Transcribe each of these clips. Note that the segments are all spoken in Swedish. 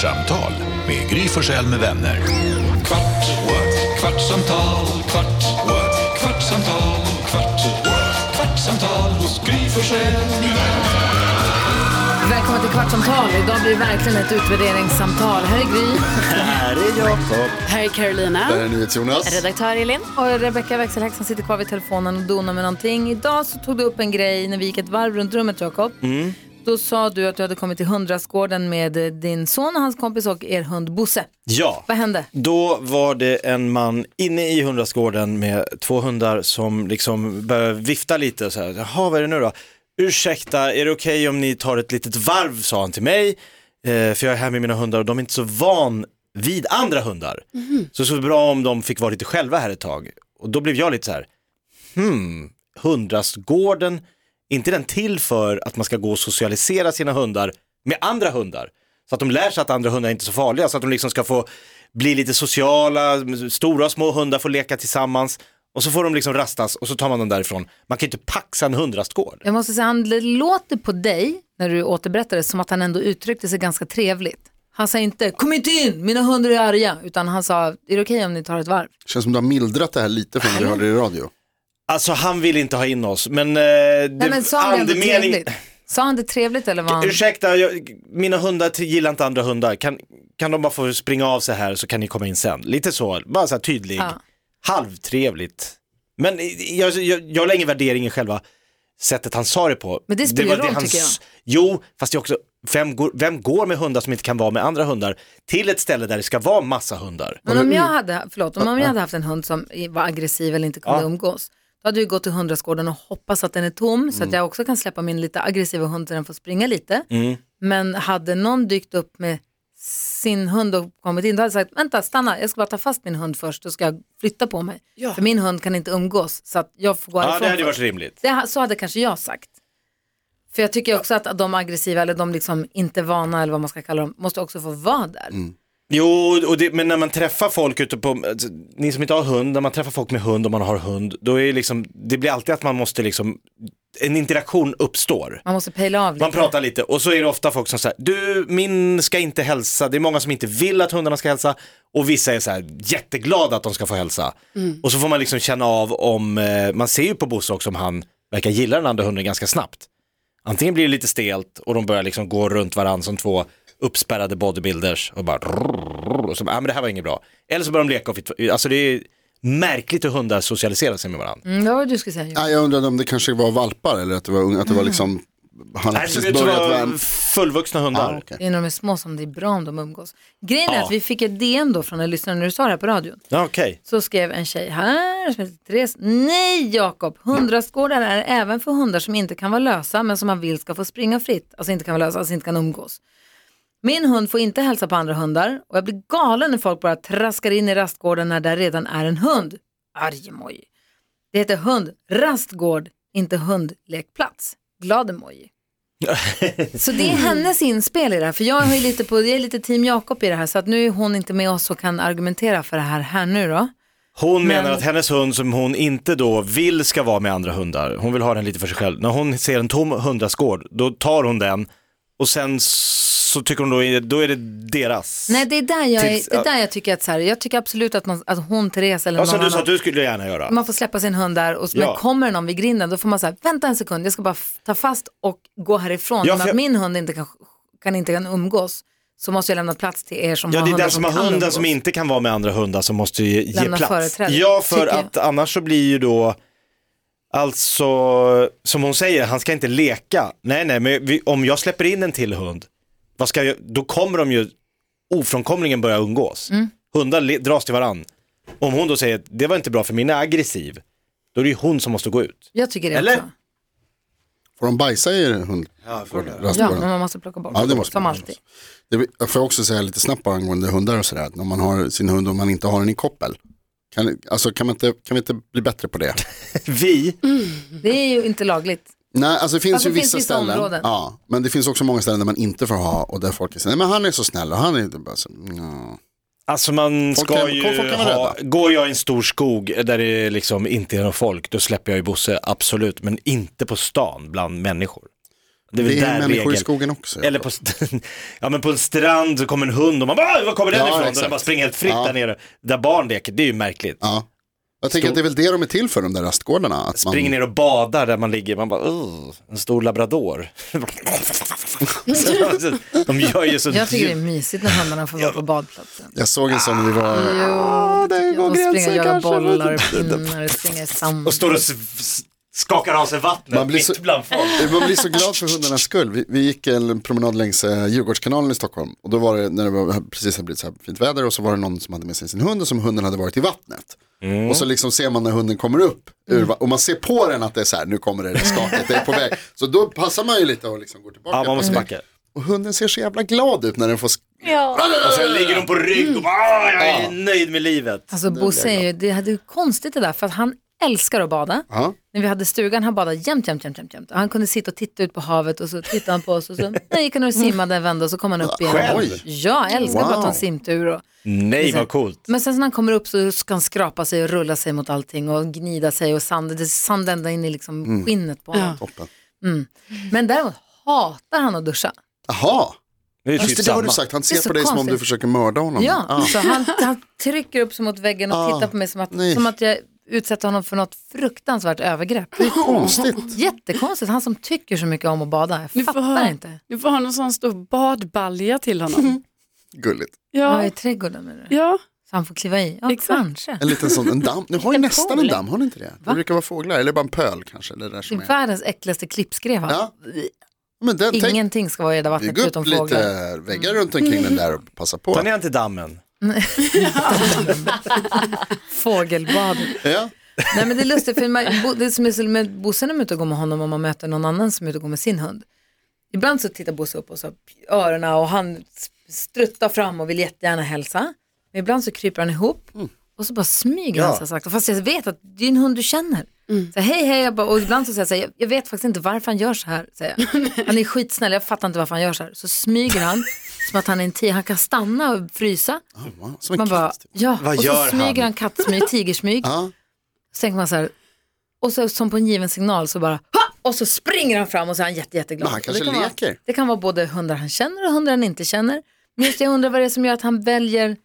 Kvartsamtal med Gry Forssell med vänner. Kvart, what? kvartsamtal, kvart, what? kvartsamtal, kvart, what? kvartsamtal hos Gry Forssell med vänner. Välkommen till Kvartsamtal. Idag blir det verkligen ett utvärderingssamtal. Här är Gry. Här är Jakob. Här är Carolina. Där är NyhetsJonas. Redaktör Elin. Och Rebecca växelhäxan sitter kvar vid telefonen och donar med någonting. Idag så tog du upp en grej när vi gick ett varv runt rummet, Jakob. Mm. Då sa du att du hade kommit till hundrastgården med eh, din son och hans kompis och er hund Bosse. Ja, Vad hände? då var det en man inne i hundrastgården med två hundar som liksom började vifta lite och så här, jaha vad är det nu då? Ursäkta, är det okej om ni tar ett litet varv, sa han till mig, eh, för jag är här med mina hundar och de är inte så van vid andra hundar. Så så bra om de fick vara lite själva här ett tag. Och då blev jag lite så här, hmm, hundrastgården, inte den till för att man ska gå och socialisera sina hundar med andra hundar? Så att de lär sig att andra hundar inte är så farliga, så att de liksom ska få bli lite sociala, stora och små hundar får leka tillsammans och så får de liksom rastas och så tar man dem därifrån. Man kan ju inte paxa en hundrastgård. Jag måste säga, han det låter på dig, när du återberättade, som att han ändå uttryckte sig ganska trevligt. Han sa inte, kom inte in, mina hundar är arga, utan han sa, är det okej om ni tar ett varv? Känns som du har mildrat det här lite från när du hörde det i radio. Alltså han vill inte ha in oss, men... Eh, det, Nej men sa han det trevligt? Sa han det trevligt eller var han... Ursäkta, jag, mina hundar gillar inte andra hundar. Kan, kan de bara få springa av sig här så kan ni komma in sen. Lite så, bara så här tydlig, Ja. halvtrevligt. Men jag, jag, jag lägger värdering i själva sättet han sa det på. Men det spelar var roll, han tycker jag. Jo, fast det är också, vem går, vem går med hundar som inte kan vara med andra hundar till ett ställe där det ska vara massa hundar? Men om jag hade, förlåt, om jag hade haft en hund som var aggressiv eller inte kunde Ja. umgås, då hade jag gått till hundrastgården och hoppats att den är tom så Mm. att jag också kan släppa min lite aggressiva hund så den får springa lite. Mm. Men hade någon dykt upp med sin hund och kommit in, då hade jag sagt, vänta, stanna, jag ska bara ta fast min hund först, då ska jag flytta på mig. För min hund kan inte umgås, så att jag får gå Ja, härifrån det hade först. varit rimligt. Det, så hade kanske jag sagt. För jag tycker också att de aggressiva, eller de liksom inte vana, eller vad man ska kalla dem, måste också få vara där. Jo, och det, men när man träffar folk ute på, alltså, ni som inte har hund, när man träffar folk med hund och man har hund, då är det liksom, det blir alltid att man måste liksom, en interaktion uppstår. Man måste pejla av lite. Man pratar lite och så är det ofta folk som säger, du min ska inte hälsa, det är många som inte vill att hundarna ska hälsa och vissa är så här jätteglada att de ska få hälsa. Och så får man liksom känna av om, eh, man ser ju på Bosse också om han verkar gilla den andra hunden ganska snabbt. Antingen blir det lite stelt och de börjar liksom gå runt varandra som två uppspärrade bodybuilders och bara och så, ah, men det här var inget bra. Eller så börjar de leka och fitt, alltså det är märkligt hur hundar socialiserar sig med varandra. Mm, det var du skulle säga. Nej, jag undrade om det kanske var valpar eller att det var, unga- att det var liksom, han har Nej, precis det börjat var värma. fullvuxna hundar. Ah, okej. Det är när de är små som det är bra om de umgås. Grejen är Ja. att vi fick ett DM då från en lyssnare när du sa det här på radion. Ja, okej. Så skrev en tjej här som heter Therese. Nej Jakob, hundrastgårdar är även för hundar som inte kan vara lösa men som man vill ska få springa fritt. Alltså inte kan vara lösa, alltså inte kan umgås. Min hund får inte hälsa på andra hundar och jag blir galen när folk bara traskar in i rastgården när där redan är en hund. Arg emoji. Det heter hund, rastgård, inte hundlekplats. Glad emoji. Så det är hennes inspel i det här, för jag, har ju lite på, jag är lite team Jakob i det här, så att nu är hon inte med oss och kan argumentera för det här här nu då. Hon Men- menar att hennes hund som hon inte då vill ska vara med andra hundar, hon vill ha den lite för sig själv. När hon ser en tom hundrastgård, då tar hon den och sen så tycker hon då, då är det deras. Nej, det är där jag, är, det är där jag tycker att så här, jag tycker absolut att, man, att hon, Therese eller Ja, någon som du sa att du skulle gärna göra. man får släppa sin hund där och men Ja. kommer någon vid grinden då får man säga vänta en sekund, jag ska bara ta fast och gå härifrån. Ja, Men för att jag- min hund inte kan, kan inte kan umgås så måste jag lämna plats till er som Ja, har det är hundar den som har hunden umgås. som inte kan vara med andra hundar som måste ge Lämna plats. företräde, Ja, för tycker jag. att annars så blir ju då, alltså, som hon säger, han ska inte leka. Nej, nej, men vi, om jag släpper in en till hund, vad ska jag, då kommer de ju ofrånkomligen börja umgås. Mm. Hundar dras till varann. Om hon då säger att det var inte bra för min är aggressiv, då är det ju hon som måste gå ut. Jag tycker det Eller? också. Får de bajsa i hund? Ja, Ja, men man måste plocka bort. Ja, det måste Som man. alltid. Det jag får också säga lite snabbt angående hundar och sådär. att När man har sin hund och man inte har den i koppel. Kan, alltså, kan, man inte, kan vi inte bli bättre på det? Vi, Det är ju inte lagligt. Nej, alltså det finns Alltså, ju det finns vissa vissa ställen. områden. Ja, men det finns också många ställen där man inte får ha och där folk säger, nej men han är så snäll och han är inte bara så, ja. Alltså man Folk ska kan- ju folk ha, går jag i en stor skog där det liksom inte är någon folk, då släpper jag ju Bosse, absolut, men inte på stan bland människor. Det är Det är människor i regel. skogen också. Eller på, ja, men på en strand så kommer en hund och man bara, "Åh, var kommer den Ja, ifrån? Och den bara springer helt fritt Ja. där nere. Där barn leker, det är ju märkligt. Ja. Jag tänker Stor- att det är väl det de är till för, de där rastgårdarna. Att man... Springer ner och badar där man ligger, man bara, "Ugh, en stor labrador. de gör ju så... Jag tycker det är mysigt när hundarna får vara på badplatsen. Jag såg en sån när vi var... Jo, det det går gränsen och jagar kanske. bollar, pinnar, springer samman. Och står och skakar av sig vattnet Man blir mitt så- bland folk. Man blir så glad för hundarnas skull. Vi, vi gick en promenad längs eh, Djurgårdskanalen i Stockholm. Och då var det när det var, precis hade blivit så här fint väder och så var det någon som hade med sig sin hund och som hunden hade varit i vattnet. Mm. Och så liksom ser man när hunden kommer upp ur, och man ser på den att det är så här, nu kommer det skaket, det är på väg. Så då passar man ju lite och liksom går tillbaka. Ja, man måste backa. Och hunden ser så jävla glad ut när den får... sk- Och sen ligger de på rygg och bara, "Ah, jag är nöjd med livet. Alltså Bosse är ju, det hade ju konstigt det där för att han älskar att bada. Ja. När vi hade stugan, han badade jämt, jämt, jämt, jämt, jämt. Och han kunde sitta och titta ut på havet och så tittade han på oss och så nej, gick han och simmade, vände och så kom han upp igen. Själv? Ja, jag älskar bara att ta en Wow. simtur. Och, Nej, vad coolt. men sen när han kommer upp så ska han skrapa sig och rulla sig mot allting och gnida sig och sand, det sand ända in i liksom Mm. skinnet på honom. Toppen. Men däremot hatar han att duscha. Jaha, Det är just typ det, det har du sagt. Han ser på dig som om du konstigt. försöker mörda honom. Ja, Ah. så han, han trycker upp sig mot väggen och Ah, tittar på mig som att, nej. som att jag utsätter honom för något fruktansvärt övergrepp. Det är konstigt. Jättekonstigt, han som tycker så mycket om att bada. Jag får, fattar ha, inte. du får ha någon sån stor badbalja till honom. Gulligt. Ja. Ja, i trädgården menar du? ja. Så han får kliva i? Ja, Exakt. kanske. En liten sån, en damm. Nu har ju En nästan en pool. damm, har ni inte det? Det brukar vara fåglar, eller bara en pöl kanske. Det där Det som är är. världens äckligaste klippskrev. Ja. Men den, tänk, Ingenting ska vara i det där vattnet bygg upp utom lite fåglar. väggar runt omkring den där och passa på. Ta ner han till dammen. Fågelbad. Ja. Nej men det är lustigt, för man, det som är så med Bosse när man är ute och går med honom och man möter någon annan som är ute och går med sin hund. Ibland så tittar Bosse upp och så öronen och han struttar fram och vill jättegärna hälsa. Men ibland så kryper han ihop och så bara smyger han Ja. så sakta. Fast jag vet att det är en hund du känner. Så hej hej, jag bara, och ibland så säger jag så här, jag, jag vet faktiskt inte varför han gör så här. Säger jag. Han är skitsnäll, jag fattar inte varför han gör så här. Så smyger han som att han är en tig, han kan stanna och frysa. Som en Man bara, katt. typ. ja, Vad och så smyger han? han kattsmyg, tigersmyg. Så tänker man så här, och så som på en given signal så bara, ha! och så springer han fram och så är han jätte, jätteglad. Men han kanske det kan leker. Vara, det kan vara både hundar han känner och hundar han inte känner. Men just jag undrar vad det är som gör att han väljer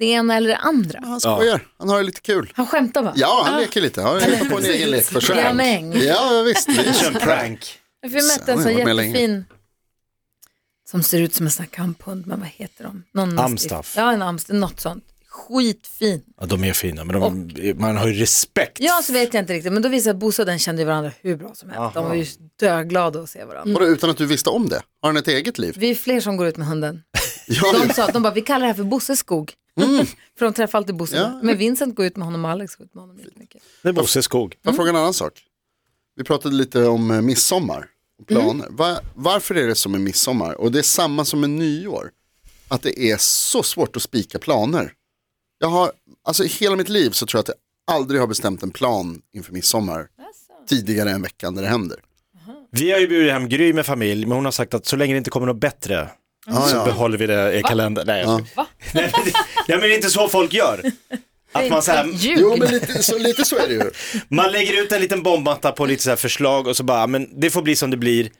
det ena eller det andra. Han skojar, han har det lite kul. Han skämtar va? Ja, han leker lite. Han hittar på en egen lek för sig. Ja, visst. Kör en prank. Jag mötte en sån jättefin som ser ut som en sån här kamphund, men vad heter de? Någon Amstaff. Ja, en amstaff, något sånt. Skitfin. Ja, de är fina, men de, man har ju respekt. Ja, så vet jag inte riktigt, men då visade att Bosse och den kände varandra hur bra som helst. De var ju döglada att se varandra. Vadå, utan att du visste om det? Har han ett eget liv? Vi är fler som går ut med hunden. Ja, De sa att de bara, vi kallar det här för Bosses skog. för de träffar alltid Bosse. Ja. Men Vincent går ut med honom och Alex går ut med honom. Det är Bosse Skog. Får jag fråga en annan sak? Vi pratade lite om eh, midsommar och planer. Va- varför är det som med midsommar? Och det är samma som med nyår. Att det är så svårt att spika planer. Jag har, alltså i hela mitt liv så tror jag att jag aldrig har bestämt en plan inför midsommar. Tidigare än veckan där det händer. Vi har ju bjudit hem Gry med familj, men hon har sagt att så länge det inte kommer något bättre Ah, så ja. behåller vi det i kalendern. Nej, jag skojar. Nej, men det- är inte så folk gör. Att man, så här. Jo men lite så, lite så är det ju. man lägger ut en liten bombmatta på lite så här förslag och så bara, men det får bli som det blir.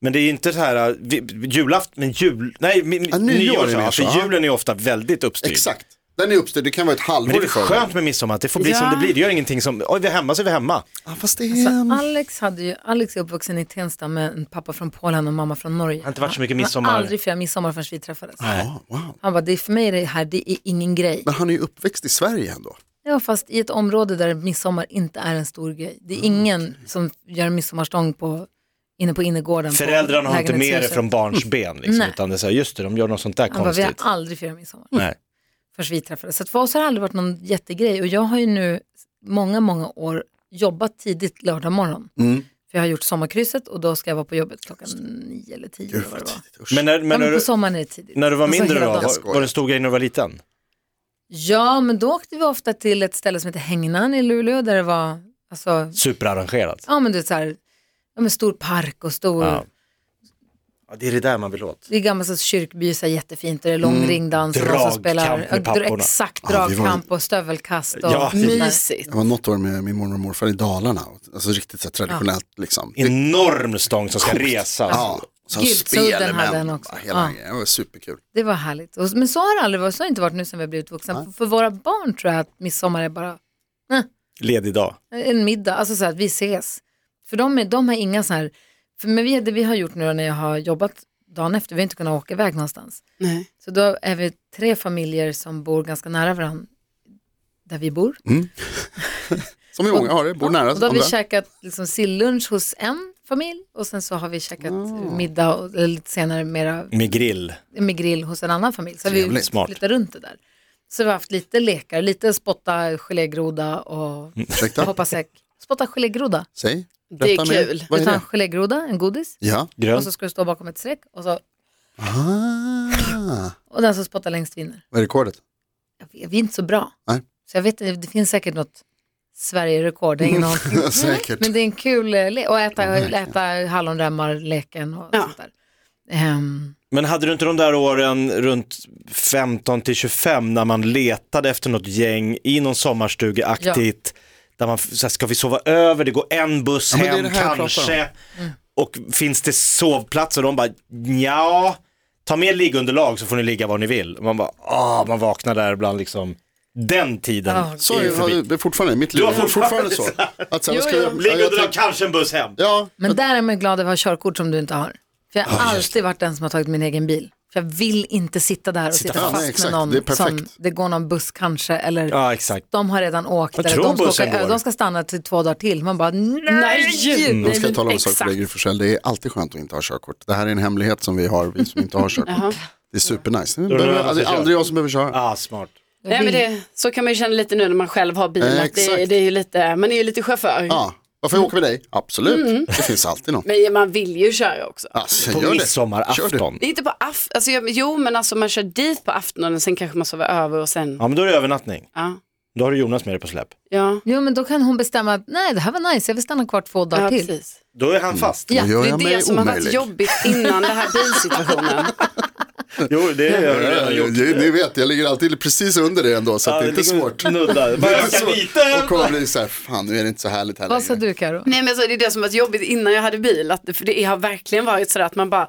Men det är inte så här, vi- julafton, men jul, nej, Ja, nyår nyår, är ja, så, för ja. julen är ofta väldigt uppstyrd. Exakt. Den är uppstyrd, det kan vara ett Men halvår det är väl skönt med midsommar, att det får bli Ja. som det blir. Det gör ingenting som, oj vi är hemma så är vi hemma. Ja, fast det Så är... Alex, hade ju, Alex är uppvuxen i Tensta med en pappa från Polen och mamma från Norge. har inte varit så mycket Han midsommar. har aldrig firat midsommar förrän vi träffades. Ja, wow. Han bara, det är för mig är det här, det är ingen grej. Men han är ju uppväxt i Sverige ändå. Ja, fast i ett område där midsommar inte är en stor grej. Det är ingen som gör midsommarstång på, inne på innergården. på Föräldrarna har inte med det lägenhetshuset. från barns ben liksom, Nej. utan det är så här, just det, de gör något sånt där Han bara, vi har konstigt. aldrig firat midsommar. Nej. Förrän vi träffades. Så för oss har det aldrig varit någon jättegrej och jag har ju nu många, många år jobbat tidigt lördag morgon. Mm. För jag har gjort sommarkrysset och då ska jag vara på jobbet klockan nio eller tio. Gud vad det var. Men när, Ja, men men när, på du, sommaren är det tidigt. när du var Alltså mindre då, var, var det en stor grej när du var liten? Ja, men då åkte vi ofta till ett ställe som heter Hängnan i Luleå där det var alltså, Superarrangerat. ja men det är så här, ja, men stor park och stor, Ja. Ja, det är det där man vill åt. det är gammal så kyrkby, så här, jättefint och det är lång ringdans någon som Dragkamp spelar, med ja, papporna. exakt, Ja, dragkamp och stövelkast. Och, Ja, Mysigt. Jag var något år med min mormor och morfar i Dalarna. Alltså riktigt så här traditionellt liksom. Det- Enorm stång som ska Coolt. resas. Ja. Så Gyltsudden hade den också. Hela Ja. Det var superkul. Det var härligt. Men så har det aldrig varit, så har det inte varit nu sen vi har blivit vuxna. För, för våra barn tror jag att midsommar är bara Ledig dag. en middag, alltså så att vi ses. För de, är, de har inga så här, för men vi, det vi har gjort nu när jag har jobbat dagen efter, vi har inte kunnat åka iväg någonstans. Nej. Så då är vi tre familjer som bor ganska nära varandra, där vi bor. Som i många har det, bor nära Och då har vi andra. käkat liksom sillunch hos en familj och sen så har vi käkat Ah. middag och eller lite senare mera Med grill. med grill hos en annan familj. Så har vi Trevligt. Smart. flyttat runt det där. Så vi har haft lite lekar, lite spotta gelégroda och hoppas jag, spotta gelégroda. säg. Det är mer. kul. Vad Du tar en gelégroda, en godis, Ja. Grön. och så ska du stå bakom ett streck och, så, Ah. och den som spottar längst vinner. Vad är rekordet? Jag vet, vi är inte så bra. Nej. Så jag vet inte, det finns säkert något Sverige-rekord, ingen aning. Säkert. Men det är en kul eh, le- och äta, äta hallonremmar-leken och Ja. sånt där. Ehm, Men hade du inte de där åren runt 15 till 25 när man letade efter något gäng i någon sommarstugeaktigt där man, så här, ska vi sova över, det går en buss Ja, hem jag kanske och finns det sovplatser de bara ja, ta med liggunderlag så får ni ligga var ni vill. Man bara, ah, man vaknar där ibland liksom, den tiden Ja, Så är förbi. det, det är fortfarande, mitt liv är fortfarande så. Att, här, vad ska Jo, jag, jo. ja, jag Liggunderlag, tänk- kanske en buss hem. ja, Men där är man glad över att ha körkort som du inte har. För jag har alltid varit den som har tagit min egen bil. För jag vill inte sitta där och sitta, fast. fast Nej, exakt. med någon Det som, det går någon buss kanske, eller Ja, exakt. de har redan åkt, Jag eller tror de ska, åka, de ska stanna till två dagar till. Man bara, nej! Nej! Nu ska jag tala om en sak för dig Gry det är alltid skönt att inte ha körkort. Det här är en hemlighet som vi har, vi som inte har körkort. Det är supernice. Det, är det behöver, är aldrig jag som behöver köra. Ah, smart. Nej, men det, så kan man ju känna lite nu när man själv har bil. Eh, det, det är ju lite, man är ju lite chaufför. Ja, varför jag åker med dig? Absolut, det finns alltid någon. Men man vill ju köra också. Alltså, På midsommarafton. Det inte på aft, alltså, jo men alltså man kör dit på aftonen och sen kanske man sover över och sen, Ja, men då är det övernattning. ja. Då har du Jonas med dig på släpp. Ja, Jo, men då kan hon bestämma att nej, det här var nice, jag vill stanna kvar två dagar ja till. precis. Då är han fast. Ja, Det är det som har varit jobbigt innan den här bilsituationen. Jo, det har jag Ja, redan gjort. ja, Ni vet, jag ligger alltid precis under det ändå, så att det är inte svårt. Nudda. Bara öka Så- lite. Och kommer bli så här, fan nu är det inte så härligt här Vad sa du Karo? Nej men så det är det som varit jobbigt innan jag hade bil. Att det, för det har verkligen varit så att man bara,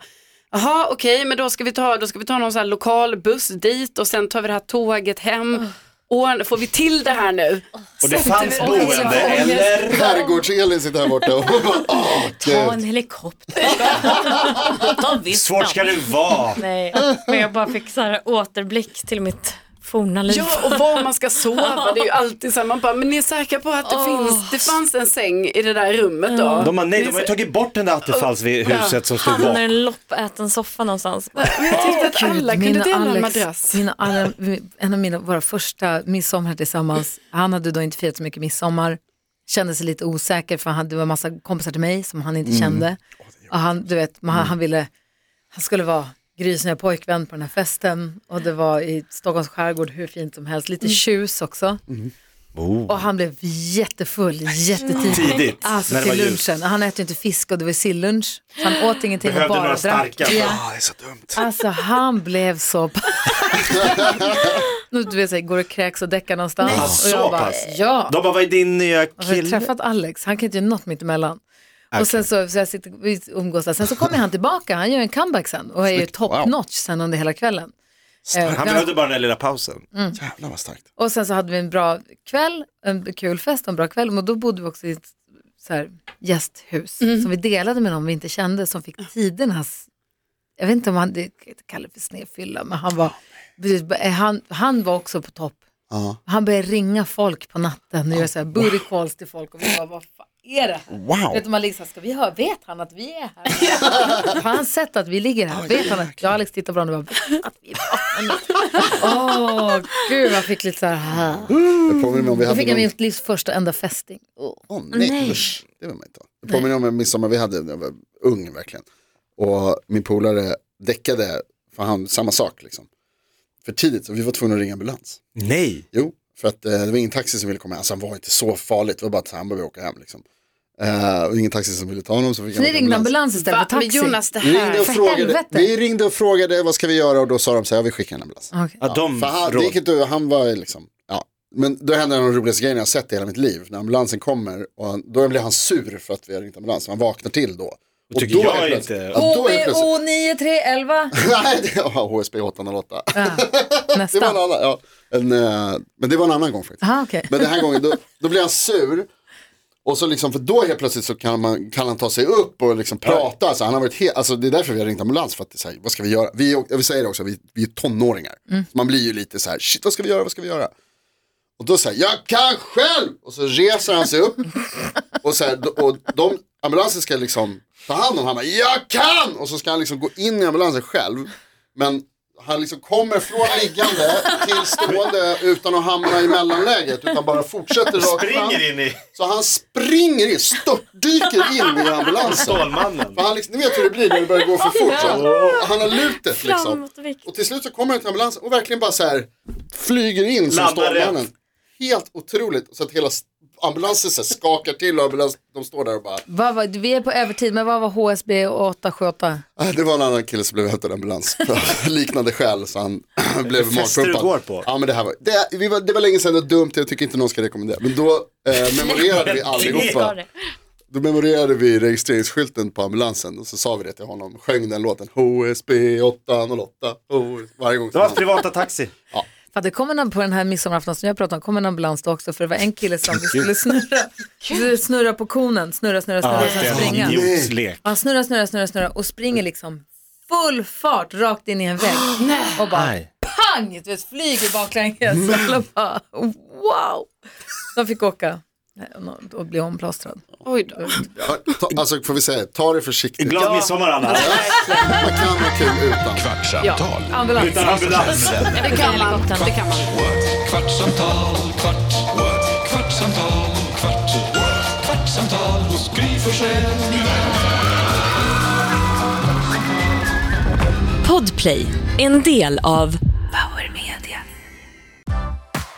jaha okej men då ska, vi ta, då ska vi ta någon sån här lokal buss dit och sen tar vi det här tåget hem. Och får vi till det här nu? Och det fanns boende, eller? Skärgårds-Elin sitter här borta och bara, åh, Ta en gud. helikopter. Ta Svårt ska det vara. Nej, men jag bara fick så här återblick till mitt forna liv. Ja, och var man ska sova, det är ju alltid så här, man bara, men ni är säkra på att det finns, det fanns en säng i det där rummet då? De har, nej, de har ju tagit bort den där attefallshuset som stod Han under bak. en loppäten soffa någonstans. Men jag tyckte att alla kunde mina dela en madrass. mina, alla, en av mina, våra första midsommar tillsammans, han hade då inte firat så mycket midsommar, kände sig lite osäker för han, det var massa kompisar till mig som han inte Mm. kände. Och han, du vet, man, han ville, han skulle vara Grys nya pojkvän på den här festen och det var i Stockholms skärgård hur fint som helst, lite tjus också. Oh. Och han blev jättefull jättetidigt. Tidigt, Alltså när det var till ljus. lunchen. Han äter ju inte fisk och det var sillunch. Så han åt ingenting och bara några drack. starka. Ja. Ah, det är så dumt. Alltså han blev så... nu du vet, så här, går och kräks och däckar någonstans. Nej, och så jag bara, pass? ja. De bara, vad är din nya Och jag har kille? träffat Alex, han kan inte göra något mitt Och sen så, så jag sitter, vi umgås där. Sen så kommer han tillbaka, han gör en comeback sen och är ju top Wow. notch sen under hela kvällen. Eh, Han behövde bara den där lilla pausen. Jävlar vad starkt. och sen så hade vi en bra kväll, en kul fest och en bra kväll. Men då bodde vi också i ett så här, gästhus som vi delade med någon vi inte kände som fick tidernas, jag vet inte om han, det kallar för snedfylla, men han var, han, han var också på topp. Ja. Han började ringa folk på natten och göra så här booty calls till folk och vi bara, vad fan är det här? Wow. Vet man liksom, så här, ska vi höra, vet han att vi är här? Har han sett att vi ligger här? Vet han att, jag och Alex tittar på varandra och bara, att vi är? Åh, gud jag fick lite så här, Jag påminner om vi då hade fick jag någon... mitt livs första enda fästing. Åh. Åh nej, usch, det vill man inte ha. Jag påminner om en midsommar vi hade när jag var ung verkligen. Och min polare däckade, för han, samma sak liksom. För tidigt, så vi var tvungna att ringa ambulans. Nej. Jo, för att eh, det var ingen taxi som ville komma, alltså han var inte så farligt, det var bara att han behövde åka hem liksom. Eh, och ingen taxi som ville ta honom så fick Så ni ringde ambulans istället Va? för taxi? Jonas det Vi ringde, här, och För frågade, helvete. vi ringde och frågade vad ska vi göra och då sa de så här, ja, vi skickar en ambulans. Okej. Ja, de För han, det råd. gick inte, han var liksom, ja. Men då hände en av de roligaste grejerna jag sett i hela mitt liv. När ambulansen kommer och han, då blir han sur för att vi har ringt ambulans. Han vaknar till då Och tycker då jag plötsligt- inte. HBO 9311. Nej, det var HSB 808. Ja, Det var en nästan. annan, ja. en, eh, men det var en annan gång faktiskt. Aha, okej. Men den här gången, då, då blir han sur. Och så liksom, för då helt plötsligt så kan, man, kan han ta sig upp och liksom prata. Alltså, han har varit helt, alltså, det är därför vi har ringt ambulans. För att är så här, vad ska vi göra? Vi, är- jag vill säga det också, vi, vi är tonåringar. Mm. Man blir ju lite så här, shit vad ska vi göra, vad ska vi göra? Och då säger jag kan själv! Och så reser han sig upp. och, så här, och de, ambulansen ska liksom ta hand om honom. Jag kan! Och så ska han liksom gå in i ambulansen själv. Men han liksom kommer från liggande till stående utan att hamna i mellanläget. Utan bara fortsätter rakt fram. Springer in i Så han springer in, störtdyker in i ambulansen. Stålmannen. För han liksom, ni vet hur det blir när det börjar gå för fort. Så. Han har lutet liksom. Framåt och vikt. Och till slut så kommer han till ambulansen och verkligen bara så här flyger in som Landar Stålmannen. rätt. Helt otroligt. Så att hela s- ambulansen så här skakar till och ambulans, de står där och bara. Vad var, vi är på övertid, men vad var HSB 878? "Ah, Det var en annan kille som blev hämtad i ambulans. Liknande skäl så han blev magpumpad. går på. Ja men det här var, det, vi var, det var länge sedan, det var dumt, jag tycker inte någon ska rekommendera. Men då eh, memorerade vi allihopa. Då memorerade vi registreringsskylten på ambulansen och så sa vi det till honom. Sjöng den låten HSB 808. HS, varje gång. Det var privata taxi. För det kom en, på den här midsommarafton som jag pratade om, kom en ambulans då också för det var en kille som skulle snurra, snurra på konen, snurra, snurra, snurra en springa. idiotlek. Han snurrar, snurrar, snurrar, snurrar och springer liksom full fart rakt in i en vägg och bara Nej. pang, du vet, flyger baklänges. Alla bara, wow. De fick åka och bli omplåstrad. Oj då. Ja, ta, alltså får vi säga, ta det försiktigt. Glad midsommar Anna. Man kan ha kul utan. Kvartsamtal, Ambulans. Utan ambulans. Det kan man. Det kan man. what? kvartsamtal, kvart, kvartsamtal, kvart, kvartsamtal hos Gry Forssell. Podplay, en del av.